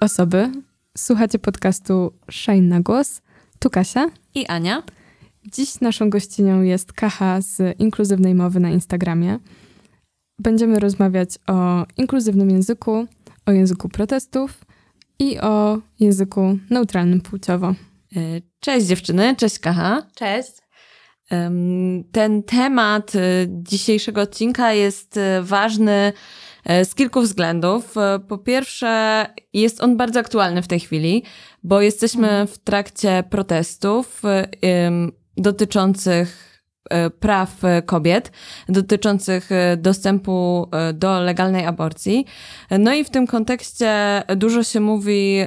osoby. Słuchacie podcastu Shine na głos. Tu Kasia i Ania. Dziś naszą gościnią jest Kacha z Inkluzywnej Mowy na Instagramie. Będziemy rozmawiać o inkluzywnym języku, o języku protestów i o języku neutralnym płciowo. E, cześć dziewczyny, cześć Kacha. Cześć. Ten temat e, dzisiejszego odcinka jest e, ważny z kilku względów. Po pierwsze, jest on bardzo aktualny w tej chwili, bo jesteśmy w trakcie protestów dotyczących E, praw e, kobiet, dotyczących e, dostępu do legalnej aborcji. No i w tym kontekście dużo się mówi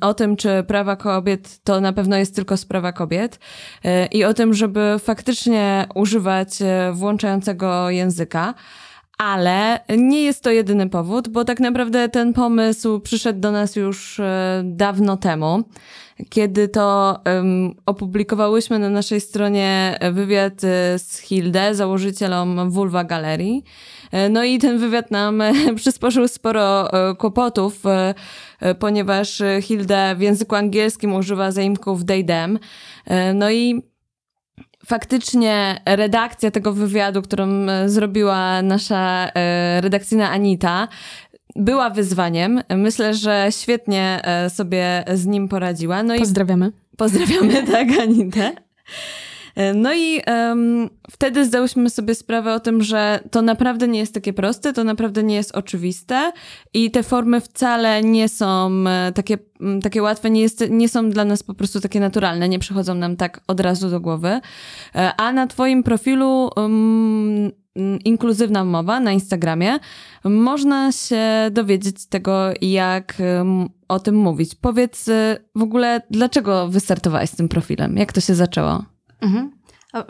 o tym, czy prawa kobiet to na pewno jest tylko sprawa kobiet i o tym, żeby faktycznie używać włączającego języka. Ale nie jest to jedyny powód, bo tak naprawdę ten pomysł przyszedł do nas już dawno temu kiedy to um, opublikowałyśmy na naszej stronie wywiad e, z Hilde, założycielom Vulva Galerii. E, no i ten wywiad nam przysporzył sporo e, kłopotów, ponieważ Hilde w języku angielskim używa zaimków they, them. No i faktycznie redakcja tego wywiadu, którą zrobiła nasza redakcyjna Anita, była wyzwaniem. Myślę, że świetnie e, sobie z nim poradziła. No Pozdrawiamy. I pozdrawiamy, tak, Anitę. E, no i um, wtedy zdałyśmy sobie sprawę o tym, że to naprawdę nie jest takie proste, to naprawdę nie jest oczywiste i te formy wcale nie są e, takie, takie łatwe, nie, jest, nie są dla nas po prostu takie naturalne, nie przychodzą nam tak od razu do głowy. A na Twoim profilu um, inkluzywna mowa na Instagramie, można się dowiedzieć tego, jak o tym mówić. Powiedz w ogóle, dlaczego wystartowałaś z tym profilem? Jak to się zaczęło? Mhm.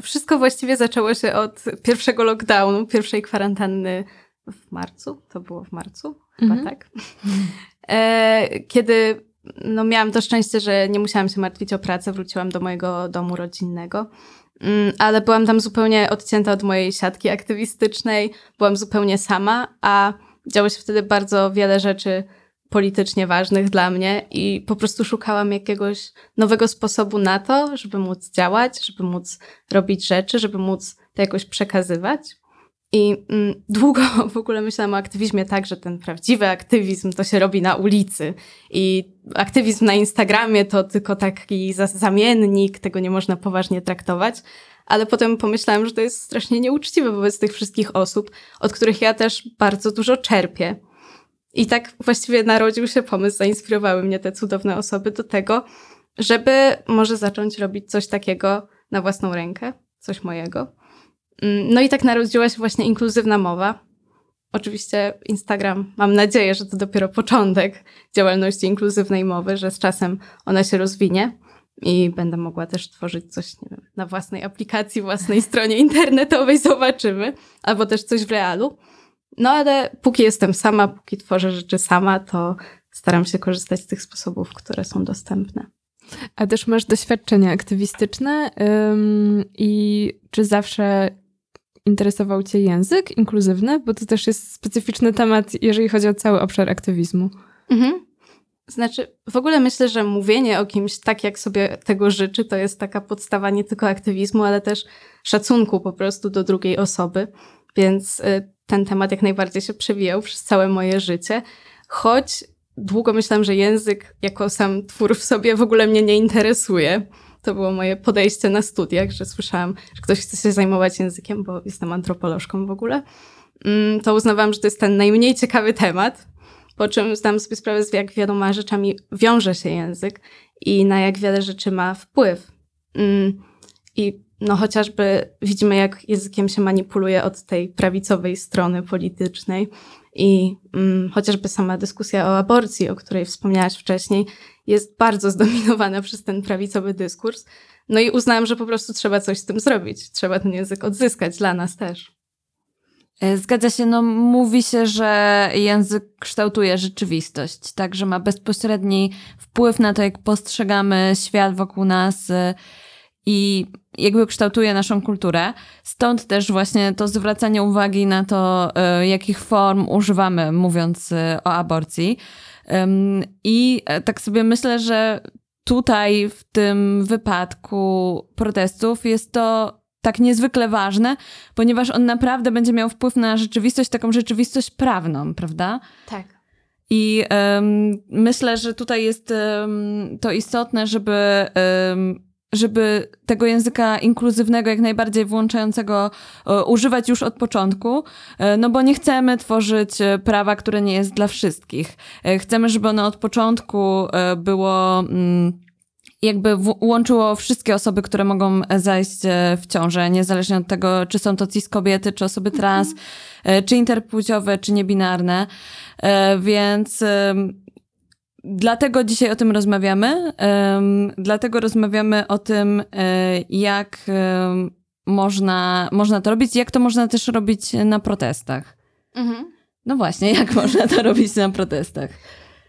Wszystko właściwie zaczęło się od pierwszego lockdownu, pierwszej kwarantanny w marcu. To było w marcu, chyba mhm. tak. E, kiedy no, miałam to szczęście, że nie musiałam się martwić o pracę, wróciłam do mojego domu rodzinnego. Mm, ale byłam tam zupełnie odcięta od mojej siatki aktywistycznej, byłam zupełnie sama, a działo się wtedy bardzo wiele rzeczy politycznie ważnych dla mnie i po prostu szukałam jakiegoś nowego sposobu na to, żeby móc działać, żeby móc robić rzeczy, żeby móc to jakoś przekazywać. I mm, długo w ogóle myślałam o aktywizmie tak, że ten prawdziwy aktywizm to się robi na ulicy i aktywizm na Instagramie to tylko taki zamiennik, tego nie można poważnie traktować. Ale potem pomyślałam, że to jest strasznie nieuczciwe wobec tych wszystkich osób, od których ja też bardzo dużo czerpię. I tak właściwie narodził się pomysł, zainspirowały mnie te cudowne osoby do tego, żeby może zacząć robić coś takiego na własną rękę, coś mojego. Mm, no i tak narodziła się właśnie inkluzywna mowa. Oczywiście Instagram, mam nadzieję, że to dopiero początek działalności inkluzywnej mowy, że z czasem ona się rozwinie i będę mogła też tworzyć coś nie wiem, na własnej aplikacji, własnej stronie internetowej, zobaczymy, albo też coś w realu. No ale póki jestem sama, póki tworzę rzeczy sama, to staram się korzystać z tych sposobów, które są dostępne. A też masz doświadczenia aktywistyczne ym, i czy zawsze interesował Cię język inkluzywny? Bo to też jest specyficzny temat, jeżeli chodzi o cały obszar aktywizmu. Mhm. Znaczy, w ogóle myślę, że mówienie o kimś tak, jak sobie tego życzy, to jest taka podstawa nie tylko aktywizmu, ale też szacunku po prostu do drugiej osoby. Więc y, ten temat jak najbardziej się przewijał przez całe moje życie. Choć długo myślałam, że język jako sam twór w sobie w ogóle mnie nie interesuje. To było moje podejście na studiach, że słyszałam, że ktoś chce się zajmować językiem, bo jestem antropolożką w ogóle. Mm, to uznawałam, że to jest ten najmniej ciekawy temat, po czym zdałam sobie sprawę, z jak wieloma rzeczami wiąże się język i na jak wiele rzeczy ma wpływ. Mm, I no chociażby widzimy, jak językiem się manipuluje od tej prawicowej strony politycznej. I mm, chociażby sama dyskusja o aborcji, o której wspomniałaś wcześniej, jest bardzo zdominowana przez ten prawicowy dyskurs. No i uznałam, że po prostu trzeba coś z tym zrobić. Trzeba ten język odzyskać dla nas też. E, zgadza się, no mówi się, że język kształtuje rzeczywistość, tak, że ma bezpośredni wpływ na to, jak postrzegamy świat wokół nas e, i jakby kształtuje naszą kulturę. Stąd też właśnie to zwracanie uwagi na to, e, jakich form używamy, mówiąc o aborcji. I e, tak sobie myślę, że tutaj w tym wypadku protestów jest to tak niezwykle ważne, ponieważ on naprawdę będzie miał wpływ na rzeczywistość, taką rzeczywistość prawną, prawda? Tak. I um, myślę, że tutaj jest um, to istotne, żeby, um, żeby tego języka inkluzywnego, jak najbardziej włączającego, e, używać już od początku, e, no bo nie chcemy tworzyć e, prawa, które nie jest dla wszystkich. Chcemy, żeby ono od początku było. Mm, jakby łączyło wszystkie osoby, które mogą zajść w ciążę, niezależnie od tego, czy są to cis kobiety, czy osoby trans, mhm. czy interpłciowe, czy niebinarne. Więc Dlatego dzisiaj o tym rozmawiamy. Dlatego rozmawiamy o tym, jak można, można to robić, jak to można też robić na protestach. Mhm. No właśnie, jak można to robić na protestach?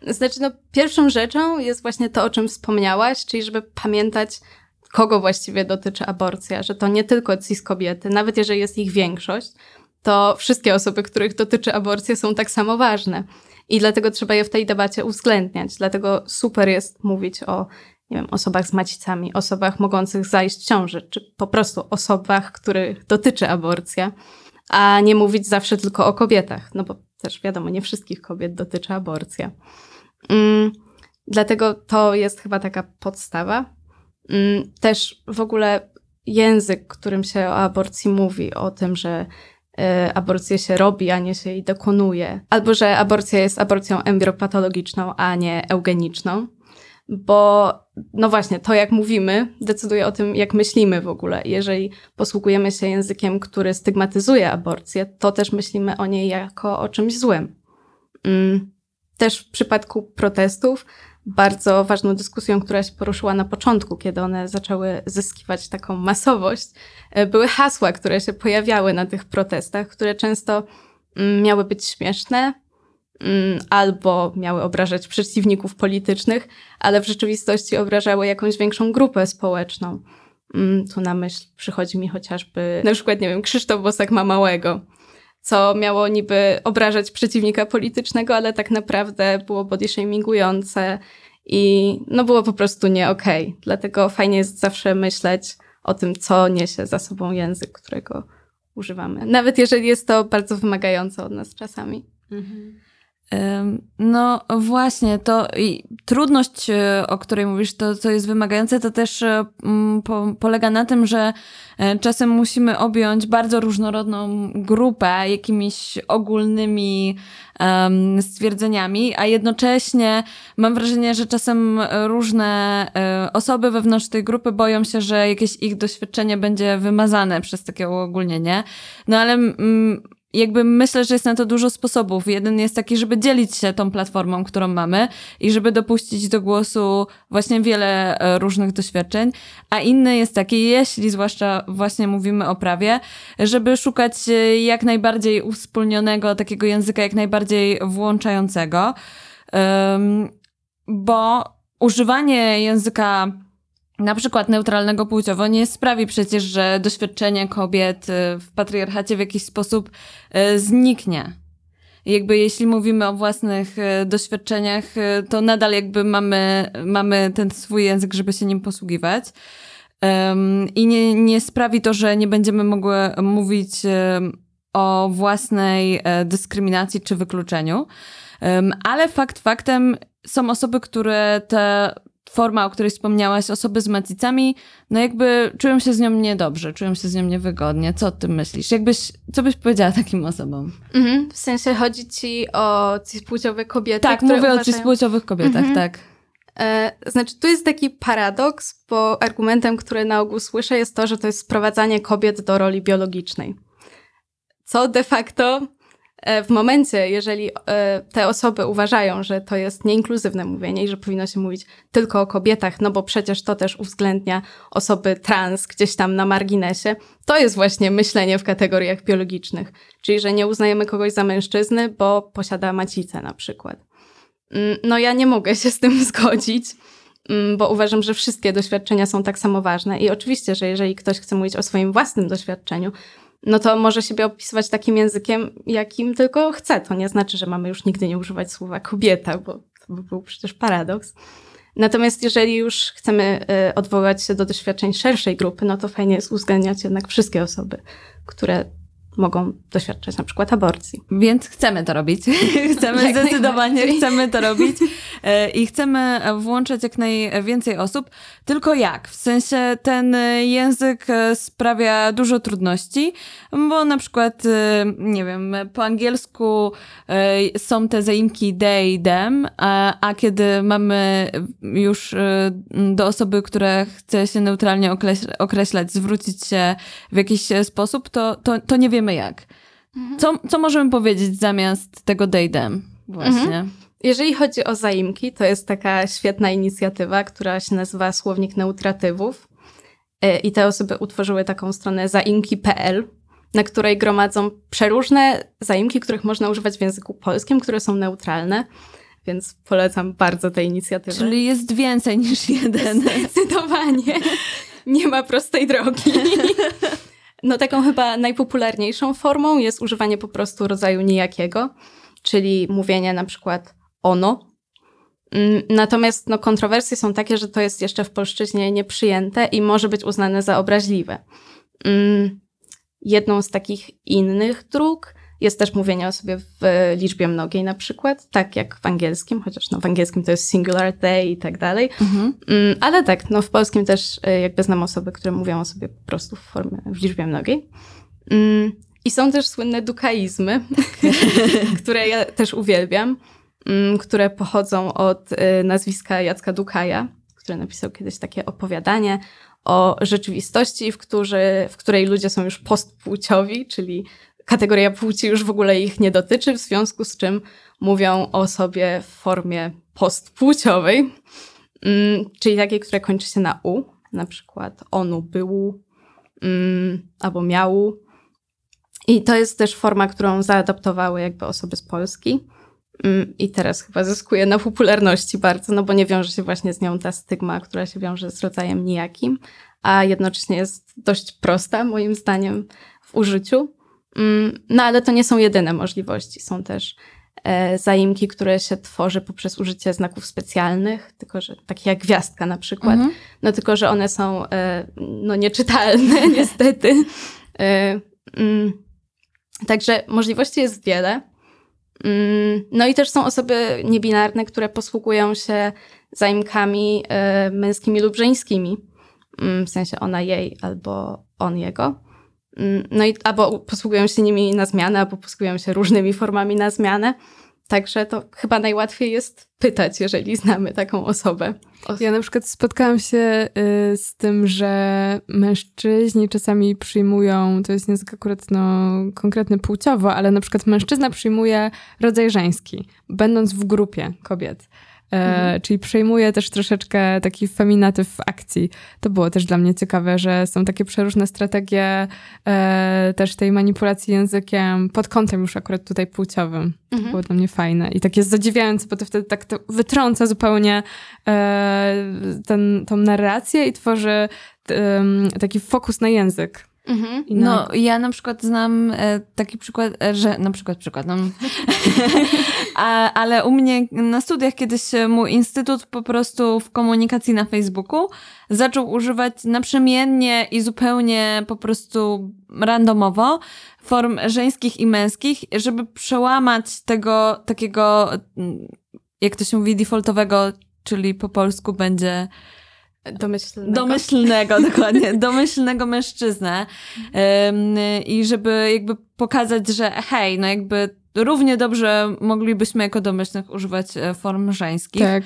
Znaczy, no, pierwszą rzeczą jest właśnie to, o czym wspomniałaś, czyli żeby pamiętać, kogo właściwie dotyczy aborcja, że to nie tylko cis kobiety, nawet jeżeli jest ich większość, to wszystkie osoby, których dotyczy aborcja, są tak samo ważne. I dlatego trzeba je w tej debacie uwzględniać. Dlatego super jest mówić o nie wiem, osobach z macicami, osobach mogących zajść w ciąży, czy po prostu osobach, których dotyczy aborcja, a nie mówić zawsze tylko o kobietach, no bo też wiadomo, nie wszystkich kobiet dotyczy aborcja. Mm, dlatego to jest chyba taka podstawa. Mm, też w ogóle język, którym się o aborcji mówi, o tym, że aborcję się robi, a nie się jej dokonuje, albo że aborcja jest aborcją embriopatologiczną, a nie eugeniczną, bo no właśnie, to jak mówimy decyduje o tym, jak myślimy w ogóle. Jeżeli posługujemy się językiem, który stygmatyzuje aborcję, to też myślimy o niej jako o czymś złym. Mm, też w przypadku protestów bardzo ważną dyskusją, która się poruszyła na początku, kiedy one zaczęły zyskiwać taką masowość, e, były hasła, które się pojawiały na tych protestach, które często mm, miały być śmieszne mm, albo miały obrażać przeciwników politycznych, ale w rzeczywistości obrażały jakąś większą grupę społeczną. Mm, tu na myśl przychodzi mi chociażby na przykład, nie wiem, Krzysztof Bosak ma małego co miało niby obrażać przeciwnika politycznego, ale tak naprawdę było body shamingujące i no było po prostu nie okej. Okay. Dlatego fajnie jest zawsze myśleć o tym, co niesie za sobą język, którego używamy. Nawet jeżeli jest to bardzo wymagające od nas czasami. Mhm. No właśnie, to trudność, e, o której mówisz, to co jest wymagające, to też e, po, polega na tym, że e, czasem musimy objąć bardzo różnorodną grupę jakimiś ogólnymi um, stwierdzeniami, a jednocześnie mam wrażenie, że czasem różne osoby wewnątrz tej grupy boją się, że jakieś ich doświadczenie będzie wymazane przez takie uogólnienie. No ale jakby myślę, że jest na to dużo sposobów. Jeden jest taki, żeby dzielić się tą platformą, którą mamy i żeby dopuścić do głosu właśnie wiele e, różnych doświadczeń, a inny jest taki, jeśli zwłaszcza właśnie mówimy o prawie, żeby szukać e, jak najbardziej uwspólnionego takiego języka, jak najbardziej włączającego, bo używanie języka na przykład neutralnego płciowo nie sprawi przecież, że doświadczenie kobiet y, w patriarchacie w jakiś sposób y, zniknie. Jakby jeśli mówimy o własnych y, doświadczeniach, to nadal jakby mamy, mamy ten swój język, żeby się nim posługiwać. I nie, nie sprawi to, że nie będziemy mogły mówić o własnej e, dyskryminacji czy wykluczeniu. Ale fakt faktem są osoby, które te forma, o której wspomniałaś, osoby z macicami, no jakby czują się z nią niedobrze, czują się z nią niewygodnie. Co o tym myślisz? Jakbyś, co byś powiedziała takim osobom? Mhm, w sensie chodzi ci o cispłciowe kobiety, Tak, mówię uważają... o cispłciowych kobietach, mhm. tak. E, znaczy, tu jest taki paradoks, bo argumentem, który na ogół słyszę, jest to, że to jest sprowadzanie kobiet do roli biologicznej. Co de facto w momencie, jeżeli e, te osoby uważają, że to jest nieinkluzywne mówienie i że powinno się mówić tylko o kobietach, no bo przecież to też uwzględnia osoby trans gdzieś tam na marginesie, to jest właśnie myślenie w kategoriach biologicznych. Czyli, że nie uznajemy kogoś za mężczyzny, bo posiada macicę na przykład. Mm, no ja nie mogę się z tym zgodzić mm, bo uważam, że wszystkie doświadczenia są tak samo ważne. I oczywiście, że jeżeli ktoś chce mówić o swoim własnym doświadczeniu, no to może siebie opisywać takim językiem, jakim tylko chce. To nie znaczy, że mamy już nigdy nie używać słowa kobieta, bo To by był przecież paradoks. Natomiast jeżeli już chcemy y, odwołać się do doświadczeń szerszej grupy, no to fajnie jest uwzględniać jednak wszystkie osoby, które mogą doświadczać na przykład aborcji. Więc chcemy to robić. chcemy Jak zdecydowanie, chcemy to robić E, i chcemy włączać jak najwięcej osób. Tylko jak? W sensie ten język e, sprawia dużo trudności, bo na przykład, e, nie wiem, po angielsku są te zaimki they i them, a, a kiedy mamy już do osoby, która chce się neutralnie określ- określać, zwrócić się w jakiś sposób, to, to, to nie wiemy jak. Co, co możemy powiedzieć zamiast tego them? Właśnie. Jeżeli chodzi o zaimki, to jest taka świetna inicjatywa, która się nazywa Słownik Neutratywów. E, I te osoby utworzyły taką stronę zaimki.pl, na której gromadzą przeróżne zaimki, których można używać w języku polskim, które są neutralne. Więc polecam bardzo tę inicjatywę. Czyli jest więcej niż jeden. Zdecydowanie. Nie ma prostej drogi. No taką chyba najpopularniejszą formą jest używanie po prostu rodzaju nijakiego, czyli mówienie na przykład ono. Mm, Natomiast no, kontrowersje są takie, że to jest jeszcze w polszczyźnie nieprzyjęte i może być uznane za obraźliwe. Mm, Jedną z takich innych dróg jest też mówienie o sobie w liczbie mnogiej na przykład, tak jak w angielskim, chociaż no, w angielskim to jest singular they i tak dalej. Mhm. Mm, Ale tak, no w polskim też y, jakby znam osoby, które mówią o sobie po prostu w formie, w liczbie mnogiej. Mm, I są też słynne dukaizmy, które ja też uwielbiam, mm, które pochodzą od y, nazwiska Jacka Dukaja, który napisał kiedyś takie opowiadanie o rzeczywistości, w, którzy, w której ludzie są już postpłciowi, czyli kategoria płci już w ogóle ich nie dotyczy, w związku z czym mówią o sobie w formie postpłciowej. Mm, czyli takie, które kończy się na u, na przykład onu, był, mm, albo miał. I to jest też forma, którą zaadaptowały jakby osoby z Polski. Mm, I teraz chyba zyskuje na popularności bardzo, no bo nie wiąże się właśnie z nią ta stygma, która się wiąże z rodzajem nijakim, a jednocześnie jest dość prosta, moim zdaniem, w użyciu. Mm, No ale to nie są jedyne możliwości. Są też e, zaimki, które się tworzy poprzez użycie znaków specjalnych, tylko że takie jak gwiazdka na przykład. Mhm. No tylko, że one są e, no nieczytelne niestety. E, mm, Także możliwości jest wiele. Mm, No i też są osoby niebinarne, które posługują się zaimkami męskimi lub żeńskimi. W sensie ona jej albo on jego. Mm, No i albo posługują się nimi na zmianę, albo posługują się różnymi formami na zmianę. Także to chyba najłatwiej jest pytać, jeżeli znamy taką osobę. Ja na przykład spotkałam się y, z tym, że mężczyźni czasami przyjmują, to jest język akurat no, konkretny płciowo, ale na przykład mężczyzna przyjmuje rodzaj żeński, będąc w grupie kobiet. E, Mhm. Czyli przejmuje też troszeczkę taki feminatyw w akcji. To było też dla mnie ciekawe, że są takie przeróżne strategie e, też tej manipulacji językiem pod kątem już akurat tutaj płciowym. To Mhm. było dla mnie fajne i takie zadziwiające, bo to wtedy tak to wytrąca zupełnie e, ten, tą narrację i tworzy taki fokus na język. Mhm. Na, No, ja na przykład znam e, taki przykład, e, że na przykład przykład, no, A, ale u mnie na studiach kiedyś mój instytut po prostu w komunikacji na Facebooku zaczął używać naprzemiennie i zupełnie po prostu randomowo form żeńskich i męskich, żeby przełamać tego takiego, mm, jak to się mówi, defaultowego, czyli po polsku będzie Domyślnego. Domyślnego, dokładnie. Domyślnego mężczyznę. I żeby jakby pokazać, że hej, no jakby równie dobrze moglibyśmy jako domyślnych używać e, form żeńskich. tak.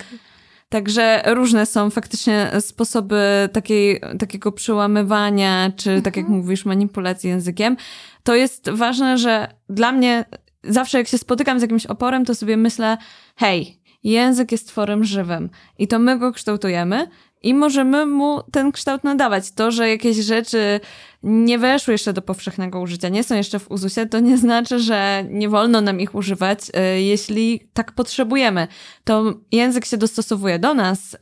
Także różne są faktycznie sposoby takiej, takiego przełamywania, czy tak jak mówisz, manipulacji językiem. To jest ważne, że dla mnie zawsze jak się spotykam z jakimś oporem, to sobie myślę, hej, język jest tworem żywym i to my go kształtujemy i możemy mu ten kształt nadawać. To, że jakieś rzeczy nie weszły jeszcze do powszechnego użycia, nie są jeszcze w uzusie, to nie znaczy, że nie wolno nam ich używać, y, jeśli tak potrzebujemy. To język się dostosowuje do nas y,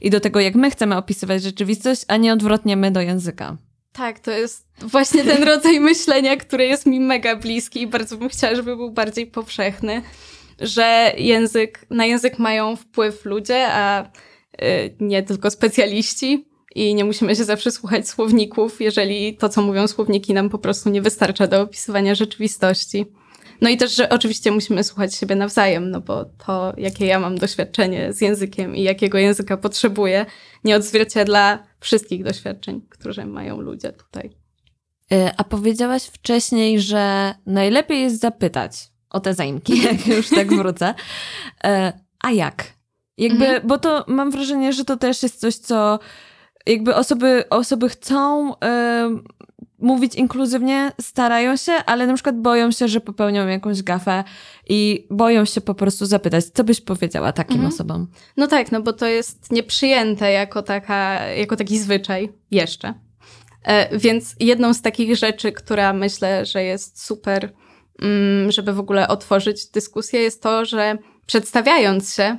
i do tego, jak my chcemy opisywać rzeczywistość, a nie odwrotnie my do języka. Tak, to jest właśnie ten rodzaj myślenia, który jest mi mega bliski i bardzo bym chciała, żeby był bardziej powszechny. że język, na język mają wpływ ludzie, a nie tylko specjaliści. I nie musimy się zawsze słuchać słowników, jeżeli to, co mówią słowniki, nam po prostu nie wystarcza do opisywania rzeczywistości. No i też, że oczywiście musimy słuchać siebie nawzajem, no bo to, jakie ja mam doświadczenie z językiem i jakiego języka potrzebuję, nie odzwierciedla wszystkich doświadczeń, które mają ludzie tutaj. E, a powiedziałaś wcześniej, że najlepiej jest zapytać o te zaimki, jak już tak wrócę. E, a jak? Jakby, mhm. bo to mam wrażenie, że to też jest coś, co jakby osoby, osoby chcą mówić inkluzywnie, starają się, ale na przykład boją się, że popełnią jakąś gafę i boją się po prostu zapytać, co byś powiedziała takim mhm. osobom? No tak, no bo to jest nieprzyjęte jako, taka, jako taki zwyczaj jeszcze. E, więc jedną z takich rzeczy, która myślę, że jest super, mm, żeby w ogóle otworzyć dyskusję, jest to, że przedstawiając się,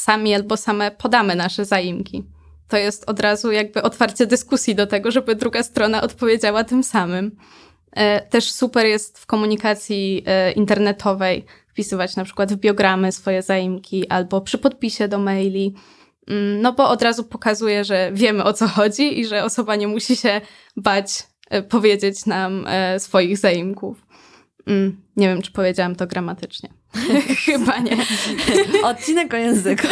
sami albo same podamy nasze zaimki to jest od razu jakby otwarcie dyskusji do tego, żeby druga strona odpowiedziała tym samym. E, też super jest w komunikacji e, internetowej wpisywać na przykład w biogramy swoje zaimki albo przy podpisie do maili, mm, no bo od razu pokazuje, że wiemy o co chodzi i że osoba nie musi się bać e, powiedzieć nam swoich zaimków. Mm, nie wiem, czy powiedziałam to gramatycznie. Chyba nie. Odcinek o języku.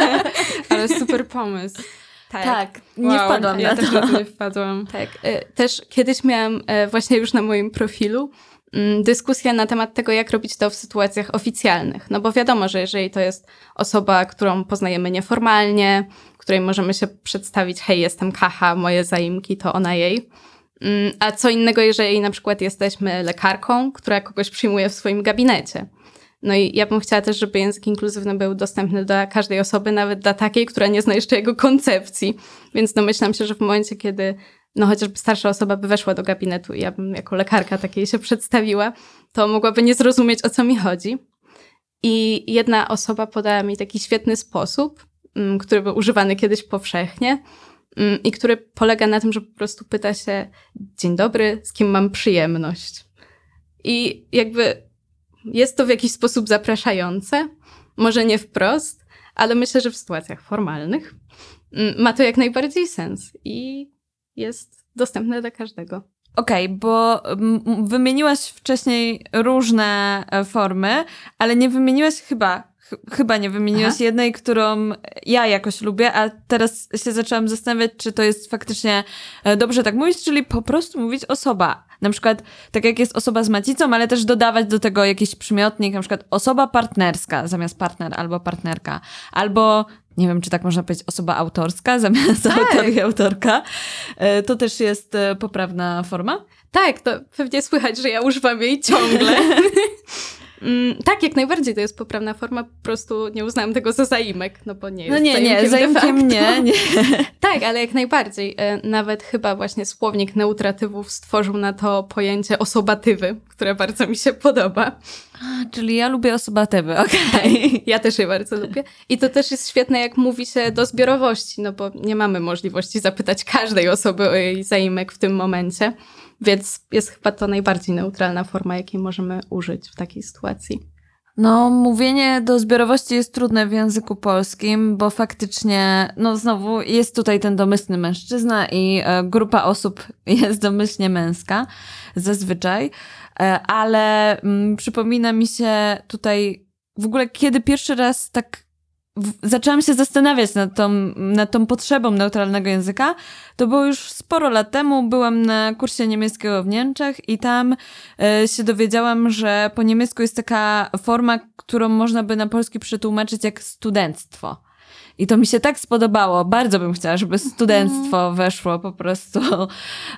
Ale super pomysł. Tak, tak nie wow, wpadłam ja na też to. nie wpadłam. Tak, e, też kiedyś miałam e, właśnie już na moim profilu mm, dyskusję na temat tego, jak robić to w sytuacjach oficjalnych. No bo wiadomo, że jeżeli to jest osoba, którą poznajemy nieformalnie, której możemy się przedstawić, hej, jestem Kacha, moje zaimki to ona jej. Mm, a co innego, jeżeli na przykład jesteśmy lekarką, która kogoś przyjmuje w swoim gabinecie. No i ja bym chciała też, żeby język inkluzywny był dostępny dla każdej osoby, nawet dla takiej, która nie zna jeszcze jego koncepcji. Więc domyślam się, że w momencie, kiedy no chociażby starsza osoba by weszła do gabinetu i ja bym jako lekarka takiej się przedstawiła, to mogłaby nie zrozumieć, o co mi chodzi. I jedna osoba podała mi taki świetny sposób, mm, który był używany kiedyś powszechnie mm, i który polega na tym, że po prostu pyta się: Dzień dobry, z kim mam przyjemność? I jakby jest to w jakiś sposób zapraszające, może nie wprost, ale myślę, że w sytuacjach formalnych mm, ma to jak najbardziej sens i jest dostępne dla każdego. Okej, okay, bo mm, wymieniłaś wcześniej różne e, formy, ale nie wymieniłaś chyba, ch chyba nie wymieniłaś Aha. jednej, którą ja jakoś lubię, a teraz się zaczęłam zastanawiać, czy to jest faktycznie e, dobrze tak mówić, czyli po prostu mówić osoba. Na przykład, tak jak jest osoba z macicą, ale też dodawać do tego jakiś przymiotnik, na przykład osoba partnerska zamiast partner albo partnerka. Albo, nie wiem, czy tak można powiedzieć, osoba autorska zamiast tak. autor i autorka. E, to też jest e, poprawna forma? Tak, to pewnie słychać, że ja używam jej ciągle. Mm, tak, jak najbardziej to jest poprawna forma, po prostu nie uznałam tego za zaimek, no bo nie jest No nie, nie, zaimkiem nie, nie. tak, ale jak najbardziej. E, nawet chyba właśnie słownik neutratywów stworzył na to pojęcie osobatywy, które bardzo mi się podoba. A, czyli ja lubię osobatywy, okej. Okay. Ja też je bardzo lubię. I to też jest świetne, jak mówi się do zbiorowości, no bo nie mamy możliwości zapytać każdej osoby o jej zaimek w tym momencie. Więc jest chyba to najbardziej neutralna forma, jakiej możemy użyć w takiej sytuacji. No, mówienie do zbiorowości jest trudne w języku polskim, bo faktycznie, no znowu, jest tutaj ten domyślny mężczyzna i e, grupa osób jest domyślnie męska, zazwyczaj, e, ale mm, przypomina mi się tutaj w ogóle, kiedy pierwszy raz tak zaczęłam się zastanawiać nad tą, nad tą potrzebą neutralnego języka. To było już sporo lat temu. Byłam na kursie niemieckiego w Niemczech i tam e, się dowiedziałam, że po niemiecku jest taka forma, którą można by na polski przetłumaczyć jak studenctwo. I to mi się tak spodobało. Bardzo bym chciała, żeby studenctwo mhm. weszło po prostu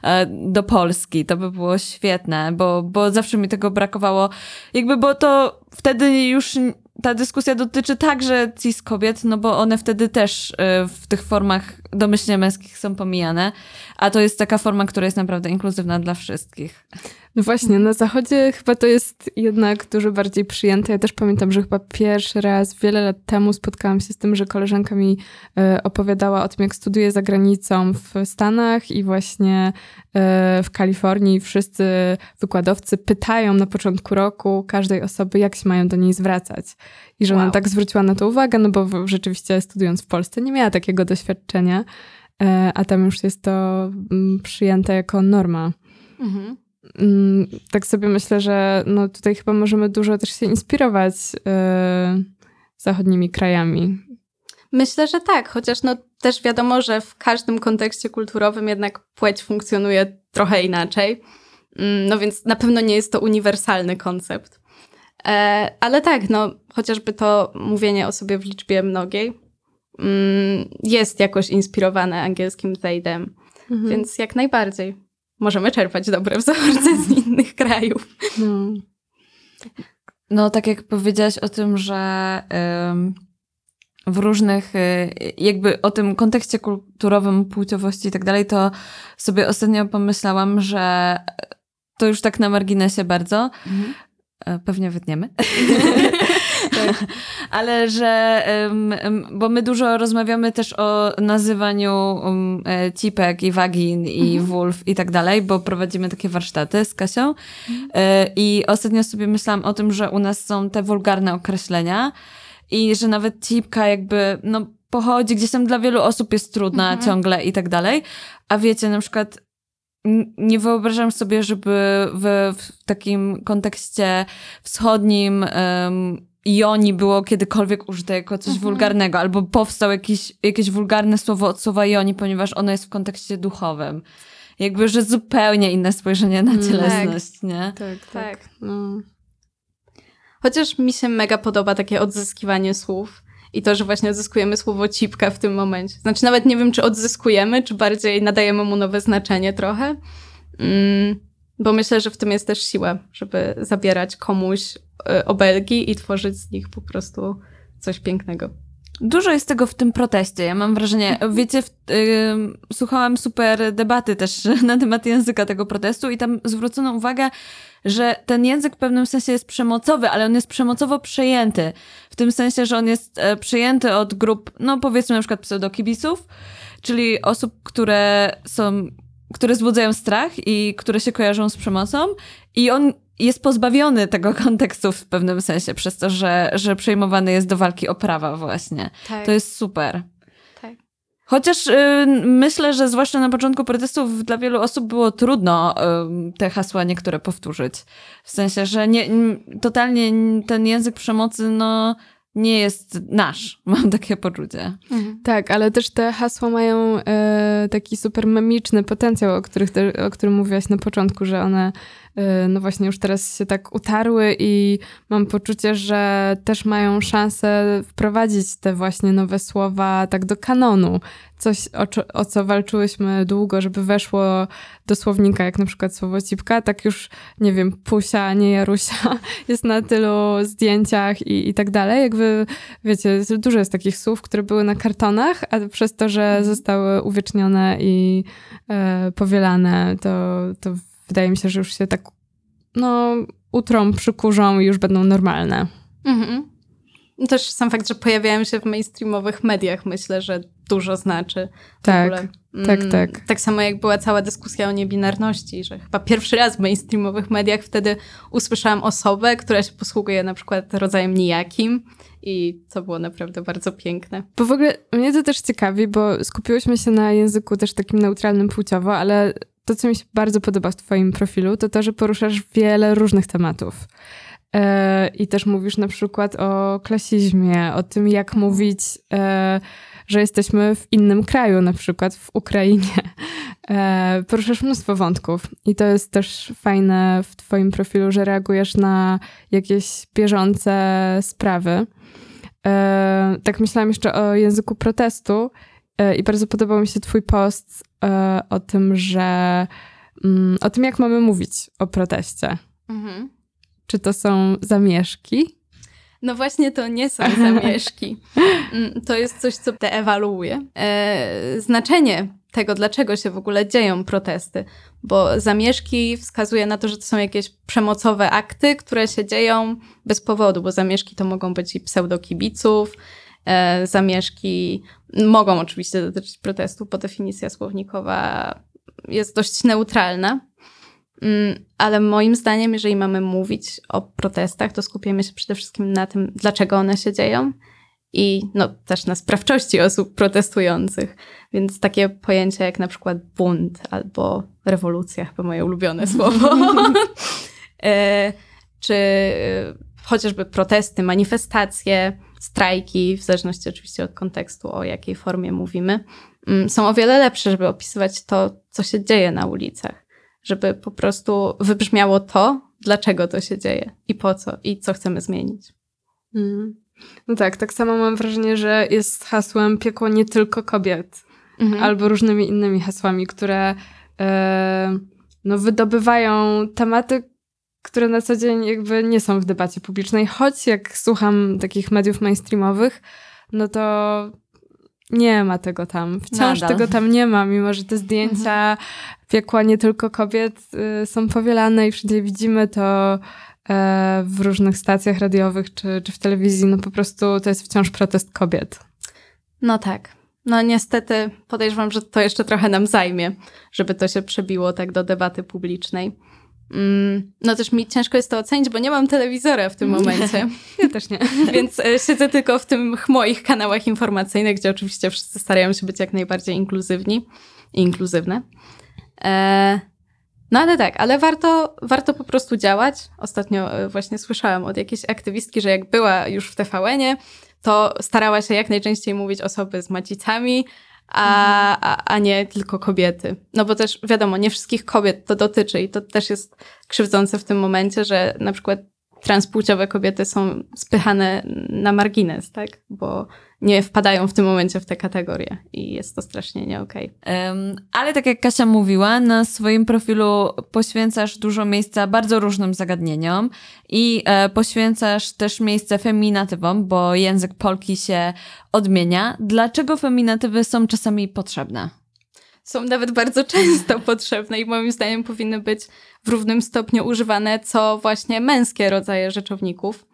e, do Polski. To by było świetne, bo, bo zawsze mi tego brakowało. Jakby, bo to wtedy już ta dyskusja dotyczy także cis kobiet, no bo one wtedy też y, w tych formach domyślnie męskich są pomijane, a to jest taka forma, która jest naprawdę inkluzywna dla wszystkich. No właśnie, na zachodzie chyba to jest jednak dużo bardziej przyjęte. Ja też pamiętam, że chyba pierwszy raz wiele lat temu spotkałam się z tym, że koleżanka mi e, opowiadała o tym, jak studiuje za granicą w Stanach i właśnie e, w Kalifornii wszyscy wykładowcy pytają na początku roku każdej osoby, jak się mają do niej zwracać. I że wow. ona tak zwróciła na to uwagę, no bo rzeczywiście studiując w Polsce nie miała takiego doświadczenia, e, a tam już jest to mm, przyjęte jako norma. Mhm. Mm, tak sobie myślę, że no tutaj chyba możemy dużo też się inspirować yy, zachodnimi krajami. Myślę, że tak, chociaż no też wiadomo, że w każdym kontekście kulturowym jednak płeć funkcjonuje trochę inaczej. Mm, no więc na pewno nie jest to uniwersalny koncept. E, ale tak, no chociażby to mówienie o sobie w liczbie mnogiej mm, jest jakoś inspirowane angielskim them. Mhm. Więc jak najbardziej możemy czerpać dobre wzorce z innych krajów. No, no tak jak powiedziałaś o tym, że w różnych, y, jakby o tym kontekście kulturowym, płciowości i tak dalej, to sobie ostatnio pomyślałam, że to już tak na marginesie bardzo. Mhm. E, pewnie wytniemy. tak. Ale że, bo my dużo rozmawiamy też o nazywaniu e, cipek i wagin i mhm. wulf i tak dalej, bo prowadzimy takie warsztaty z Kasią. Mhm. E, I ostatnio sobie myślałam o tym, że u nas są te wulgarne określenia i że nawet cipka jakby, no pochodzi, gdzieś tam dla wielu osób jest trudna mhm. ciągle i tak dalej. A wiecie, na przykład nie wyobrażam sobie, żeby w, w takim kontekście wschodnim um, Joni było kiedykolwiek użyte jako coś mhm. wulgarnego, albo powstał jakiś, jakieś wulgarne słowo od słowa Joni, ponieważ ono jest w kontekście duchowym. Jakby, że zupełnie inne spojrzenie na mm, cielesność, tak. nie? Tak, tak. tak. No. Chociaż mi się mega podoba takie odzyskiwanie słów i to, że właśnie odzyskujemy słowo cipka w tym momencie. Znaczy nawet nie wiem, czy odzyskujemy, czy bardziej nadajemy mu nowe znaczenie trochę. Mm, bo myślę, że w tym jest też siła, żeby zabierać komuś y, obelgi i tworzyć z nich po prostu coś pięknego. Dużo jest tego w tym proteście. Ja mam wrażenie, wiecie, w, yy, słuchałam super debaty też na temat języka tego protestu i tam zwrócono uwagę, że ten język w pewnym sensie jest przemocowy, ale on jest przemocowo przejęty. W tym sensie, że on jest e, przejęty od grup, no powiedzmy na przykład pseudokibisów, czyli osób, które są, które wzbudzają strach i które się kojarzą z przemocą i on jest pozbawiony tego kontekstu w pewnym sensie, przez to, że, że przejmowany jest do walki o prawa właśnie. Tak. To jest super. Tak. Chociaż y, myślę, że zwłaszcza na początku protestów dla wielu osób było trudno y, te hasła niektóre powtórzyć. W sensie, że nie, totalnie ten język przemocy, no nie jest nasz, mam takie poczucie. Mhm. Tak, ale też te hasła mają e, taki super memiczny potencjał, o, których te, o którym mówiłaś na początku, że one no właśnie już teraz się tak utarły i mam poczucie, że też mają szansę wprowadzić te właśnie nowe słowa tak do kanonu coś, o, o, co walczyłyśmy długo, żeby weszło do słownika, jak na przykład słowo cipka, tak już, nie wiem, Pusia, nie Jarusia jest na tylu zdjęciach i, i tak dalej. Jakby, wiecie, dużo jest takich słów, które były na kartonach, a przez to, że mhm. zostały uwiecznione i e, powielane, to, to wydaje mi się, że już się tak, no, utrą, przykurzą i już będą normalne. Mhm. Też sam fakt, że pojawiają się w mainstreamowych mediach, myślę, że dużo znaczy. Tak, tak, mm, tak. Tak samo jak była cała dyskusja o niebinarności, że chyba pierwszy raz w mainstreamowych mediach wtedy usłyszałam osobę, która się posługuje na przykład rodzajem nijakim i to było naprawdę bardzo piękne. Bo w ogóle mnie to też ciekawi, bo skupiłyśmy się na języku też takim neutralnym płciowo, ale to, co mi się bardzo podoba w twoim profilu, to to, że poruszasz wiele różnych tematów. E, I też mówisz na przykład o klasizmie, o tym, jak mówić, e, że jesteśmy w innym kraju, na przykład w Ukrainie. E, poruszasz mnóstwo wątków i to jest też fajne w Twoim profilu, że reagujesz na jakieś bieżące sprawy. Tak myślałam jeszcze o języku protestu i bardzo podobał mi się Twój post o tym, że mm, o tym, jak mamy mówić o proteście. Mhm. Czy to są zamieszki? No właśnie to nie są zamieszki. Mm, to jest coś, co deewaluuje e, znaczenie tego, dlaczego się w ogóle dzieją protesty, bo zamieszki wskazuje na to, że to są jakieś przemocowe akty, które się dzieją bez powodu, bo zamieszki to mogą być i pseudokibiców, e, zamieszki mogą oczywiście dotyczyć protestu, bo definicja słownikowa jest dość neutralna. Mm, ale moim zdaniem, jeżeli mamy mówić o protestach, to skupimy się przede wszystkim na tym, dlaczego one się dzieją i no, też na sprawczości osób protestujących. Więc takie pojęcia jak na przykład bunt albo rewolucja, chyba moje ulubione słowo, e, czy e, chociażby protesty, manifestacje, strajki, w zależności oczywiście od kontekstu, o jakiej formie mówimy, mm, są o wiele lepsze, żeby opisywać to, co się dzieje na ulicach. Żeby po prostu wybrzmiało to, dlaczego to się dzieje i po co i co chcemy zmienić. Mm. No tak, tak samo mam wrażenie, że jest hasłem piekło nie tylko kobiet, mhm. albo różnymi innymi hasłami, które e, no, wydobywają tematy, które na co dzień jakby nie są w debacie publicznej, choć jak słucham takich mediów mainstreamowych, no to nie ma tego tam. Wciąż Nadal. tego tam nie ma, mimo że te zdjęcia mhm. piekła nie tylko kobiet y, są powielane i wszędzie widzimy to E, w różnych stacjach radiowych czy, czy w telewizji, no po prostu to jest wciąż protest kobiet. No tak. No niestety podejrzewam, że to jeszcze trochę nam zajmie, żeby to się przebiło tak do debaty publicznej. Mm, no też mi ciężko jest to ocenić, bo nie mam telewizora w tym momencie. Ja też nie. Więc e, siedzę tylko w tych moich kanałach informacyjnych, gdzie oczywiście wszyscy starają się być jak najbardziej inkluzywni i inkluzywne. E no ale tak, ale warto, warto po prostu działać. Ostatnio e, właśnie słyszałam od jakiejś aktywistki, że jak była już w TVN-ie, to starała się jak najczęściej mówić osoby z macicami, a, mhm. a, a nie tylko kobiety. No bo też wiadomo, nie wszystkich kobiet to dotyczy i to też jest krzywdzące w tym momencie, że na przykład transpłciowe kobiety są spychane na margines, tak? Bo nie wpadają w tym momencie w te kategorie i jest to strasznie nie okej. Okay. Um, ale tak jak Kasia mówiła, na swoim profilu poświęcasz dużo miejsca bardzo różnym zagadnieniom i e, poświęcasz też miejsce feminatywom, bo język polki się odmienia. Dlaczego feminatywy są czasami potrzebne? Są nawet bardzo często potrzebne i moim zdaniem powinny być w równym stopniu używane co właśnie męskie rodzaje rzeczowników.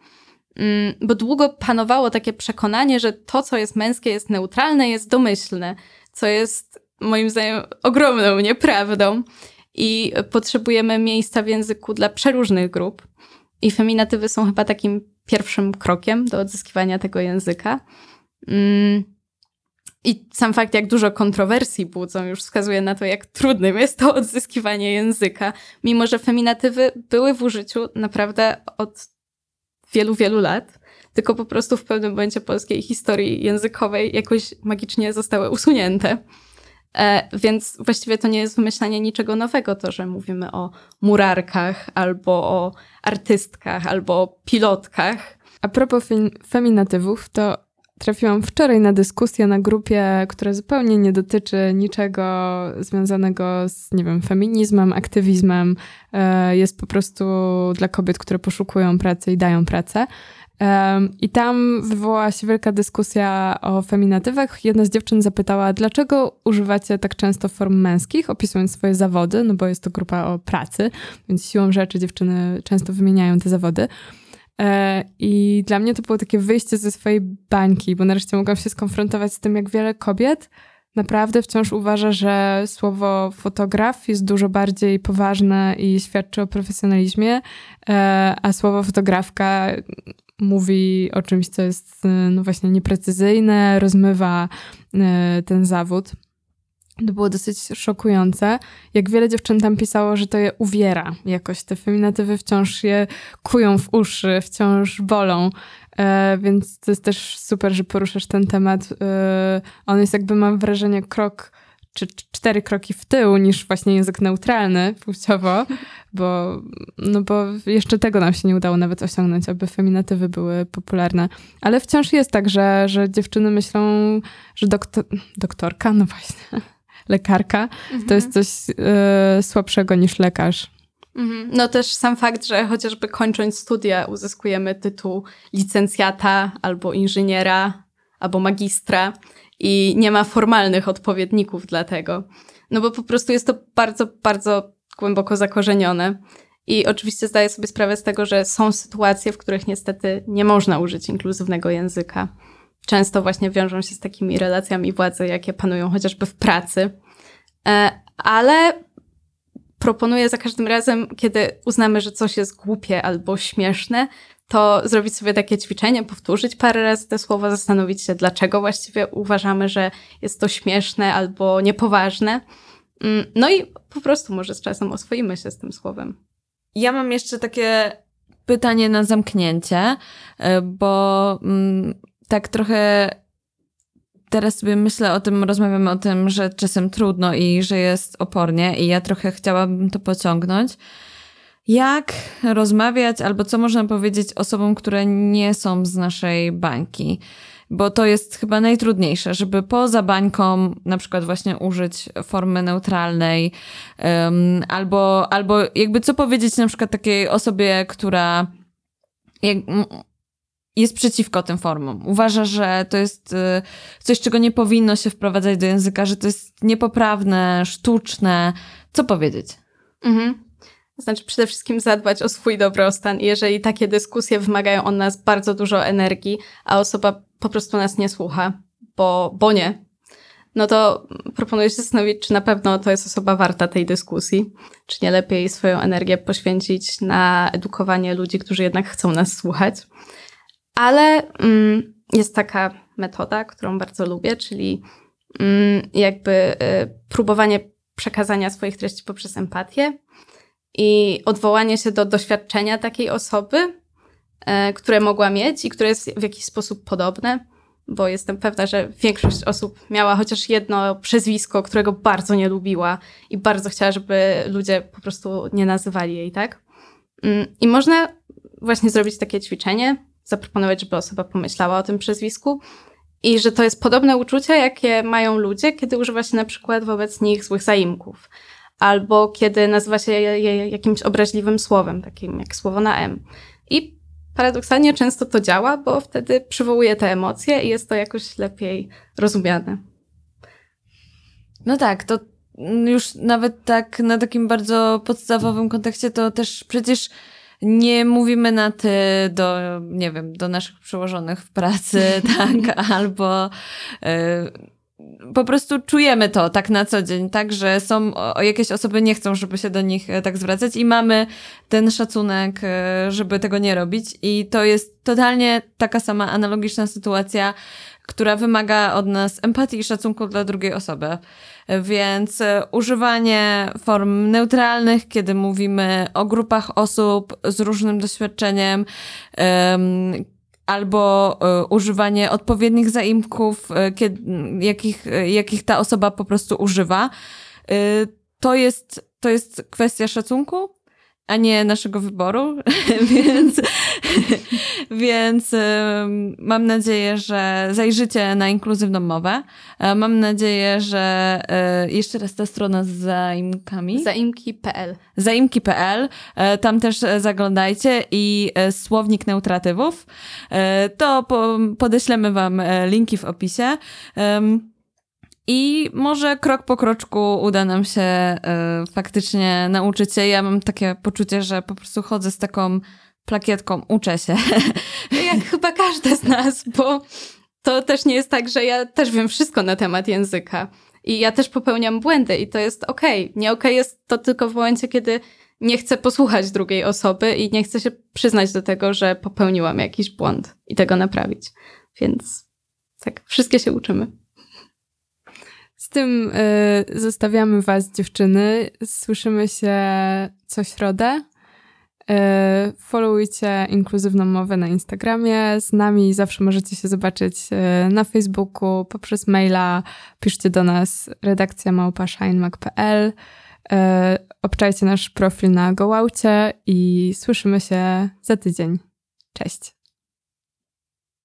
Mm, bo długo panowało takie przekonanie, że to, co jest męskie, jest neutralne, jest domyślne, co jest moim zdaniem ogromną nieprawdą. I potrzebujemy miejsca w języku dla przeróżnych grup. I feminatywy są chyba takim pierwszym krokiem do odzyskiwania tego języka. Mm, I sam fakt, jak dużo kontrowersji budzą, już wskazuje na to, jak trudnym jest to odzyskiwanie języka, mimo że feminatywy były w użyciu naprawdę od wielu, wielu lat, tylko po prostu w pewnym momencie polskiej historii językowej jakoś magicznie zostały usunięte. E, więc właściwie to nie jest wymyślanie niczego nowego, to, że mówimy o murarkach, albo o artystkach, albo o pilotkach. A propos feminatywów, to trafiłam wczoraj na dyskusję na grupie, która zupełnie nie dotyczy niczego związanego z, nie wiem, feminizmem, aktywizmem. E, jest po prostu dla kobiet, które poszukują pracy i dają pracę. I tam wywołała się wielka dyskusja o feminatywach. Jedna z dziewczyn zapytała, dlaczego używacie tak często form męskich, opisując swoje zawody, no bo jest to grupa o pracy, więc siłą rzeczy dziewczyny często wymieniają te zawody. E, I dla mnie to było takie wyjście ze swojej bańki, bo nareszcie mogłam się skonfrontować z tym, jak wiele kobiet naprawdę wciąż uważa, że słowo fotograf jest dużo bardziej poważne i świadczy o profesjonalizmie, e, a słowo fotografka mówi o czymś, co jest no właśnie nieprecyzyjne, rozmywa e, ten zawód. To było dosyć szokujące, jak wiele dziewczyn tam pisało, że to je uwiera jakoś. Te feminatywy wciąż je kują w uszy, wciąż bolą. E, więc to jest też super, że poruszasz ten temat. E, on jest jakby, mam wrażenie, krok czy cztery kroki w tył niż właśnie język neutralny płciowo, bo, no bo jeszcze tego nam się nie udało nawet osiągnąć, aby feminatywy były popularne. Ale wciąż jest tak, że, że dziewczyny myślą, że doktor, doktorka, no właśnie, lekarka, mhm. to jest coś y, słabszego niż lekarz. Mhm. No też sam fakt, że chociażby kończąc studia uzyskujemy tytuł licencjata albo inżyniera albo magistra i nie ma formalnych odpowiedników dla tego. No bo po prostu jest to bardzo, bardzo głęboko zakorzenione. I oczywiście zdaję sobie sprawę z tego, że są sytuacje, w których niestety nie można użyć inkluzywnego języka. Często właśnie wiążą się z takimi relacjami władzy, jakie panują chociażby w pracy. E, ale proponuję za każdym razem, kiedy uznamy, że coś jest głupie albo śmieszne, to zrobić sobie takie ćwiczenie, powtórzyć parę razy te słowa, zastanowić się, dlaczego właściwie uważamy, że jest to śmieszne albo niepoważne. Mm, no i po prostu może z czasem oswoimy się z tym słowem. Ja mam jeszcze takie pytanie na zamknięcie, e, bo mm, tak trochę teraz sobie myślę o tym, rozmawiamy o tym, że czasem trudno i że jest opornie, i ja trochę chciałabym to pociągnąć. Jak rozmawiać, albo co można powiedzieć osobom, które nie są z naszej bańki? Bo to jest chyba najtrudniejsze, żeby poza bańką na przykład właśnie użyć formy neutralnej, um, albo, albo jakby co powiedzieć na przykład takiej osobie, która jak, jest przeciwko tym formom. Uważa, że to jest y, coś, czego nie powinno się wprowadzać do języka, że to jest niepoprawne, sztuczne. Co powiedzieć? Mhm. Znaczy przede wszystkim zadbać o swój dobrostan. Jeżeli takie dyskusje wymagają od nas bardzo dużo energii, a osoba po prostu nas nie słucha, bo, bo nie, no to proponuję się zastanowić, czy na pewno to jest osoba warta tej dyskusji, czy nie lepiej swoją energię poświęcić na edukowanie ludzi, którzy jednak chcą nas słuchać. Ale mm, jest taka metoda, którą bardzo lubię, czyli mm, jakby y, próbowanie przekazania swoich treści poprzez empatię i odwołanie się do doświadczenia takiej osoby, y, które mogła mieć i które jest w jakiś sposób podobne, bo jestem pewna, że większość osób miała chociaż jedno przezwisko, którego bardzo nie lubiła i bardzo chciała, żeby ludzie po prostu nie nazywali jej tak. Mm, I można właśnie zrobić takie ćwiczenie, zaproponować, żeby osoba pomyślała o tym przezwisku i że to jest podobne uczucie, jakie mają ludzie, kiedy używa się na przykład wobec nich złych zaimków albo kiedy nazywa się je jakimś obraźliwym słowem, takim jak słowo na M. I paradoksalnie często to działa, bo wtedy przywołuje te emocje i jest to jakoś lepiej rozumiane. No tak, to już nawet tak na takim bardzo podstawowym kontekście to też przecież nie mówimy na ty do, nie wiem, do naszych przełożonych w pracy, tak, albo y, po prostu czujemy to tak na co dzień, tak, że są o, jakieś osoby nie chcą, żeby się do nich e, tak zwracać i mamy ten szacunek, e, żeby tego nie robić i to jest totalnie taka sama analogiczna sytuacja, która wymaga od nas empatii i szacunku dla drugiej osoby. Więc e, używanie form neutralnych, kiedy mówimy o grupach osób z różnym doświadczeniem, albo y, używanie odpowiednich zaimków, kiedy, jakich, jakich ta osoba po prostu używa. To jest, to jest kwestia szacunku a nie naszego wyboru, więc, więc mam nadzieję, że zajrzycie na inkluzywną mowę. E, mam nadzieję, że e, jeszcze raz ta strona z zaimkami. Zaimki.pl. Zaimki.pl. E, tam też zaglądajcie i słownik neutratywów. To podeślemy wam linki w opisie. I może krok po kroczku uda nam się y, faktycznie nauczyć się. Ja mam takie poczucie, że po prostu chodzę z taką plakietką, uczę się. Jak chyba każda z nas, bo to też nie jest tak, że ja też wiem wszystko na temat języka. I ja też popełniam błędy i to jest okej. Okay. Nie okej okay jest to tylko w momencie, kiedy nie chcę posłuchać drugiej osoby i nie chcę się przyznać do tego, że popełniłam jakiś błąd i tego naprawić. Więc tak, wszystkie się uczymy. Tym y, zostawiamy Was, dziewczyny. Słyszymy się co środę. Y, followujcie inkluzywną mowę na Instagramie. Z nami zawsze możecie się zobaczyć y, na Facebooku, poprzez maila. Piszcie do nas redakcja małpashine.pl. Y, obczajcie nasz profil na Gołaucie i słyszymy się za tydzień. Cześć.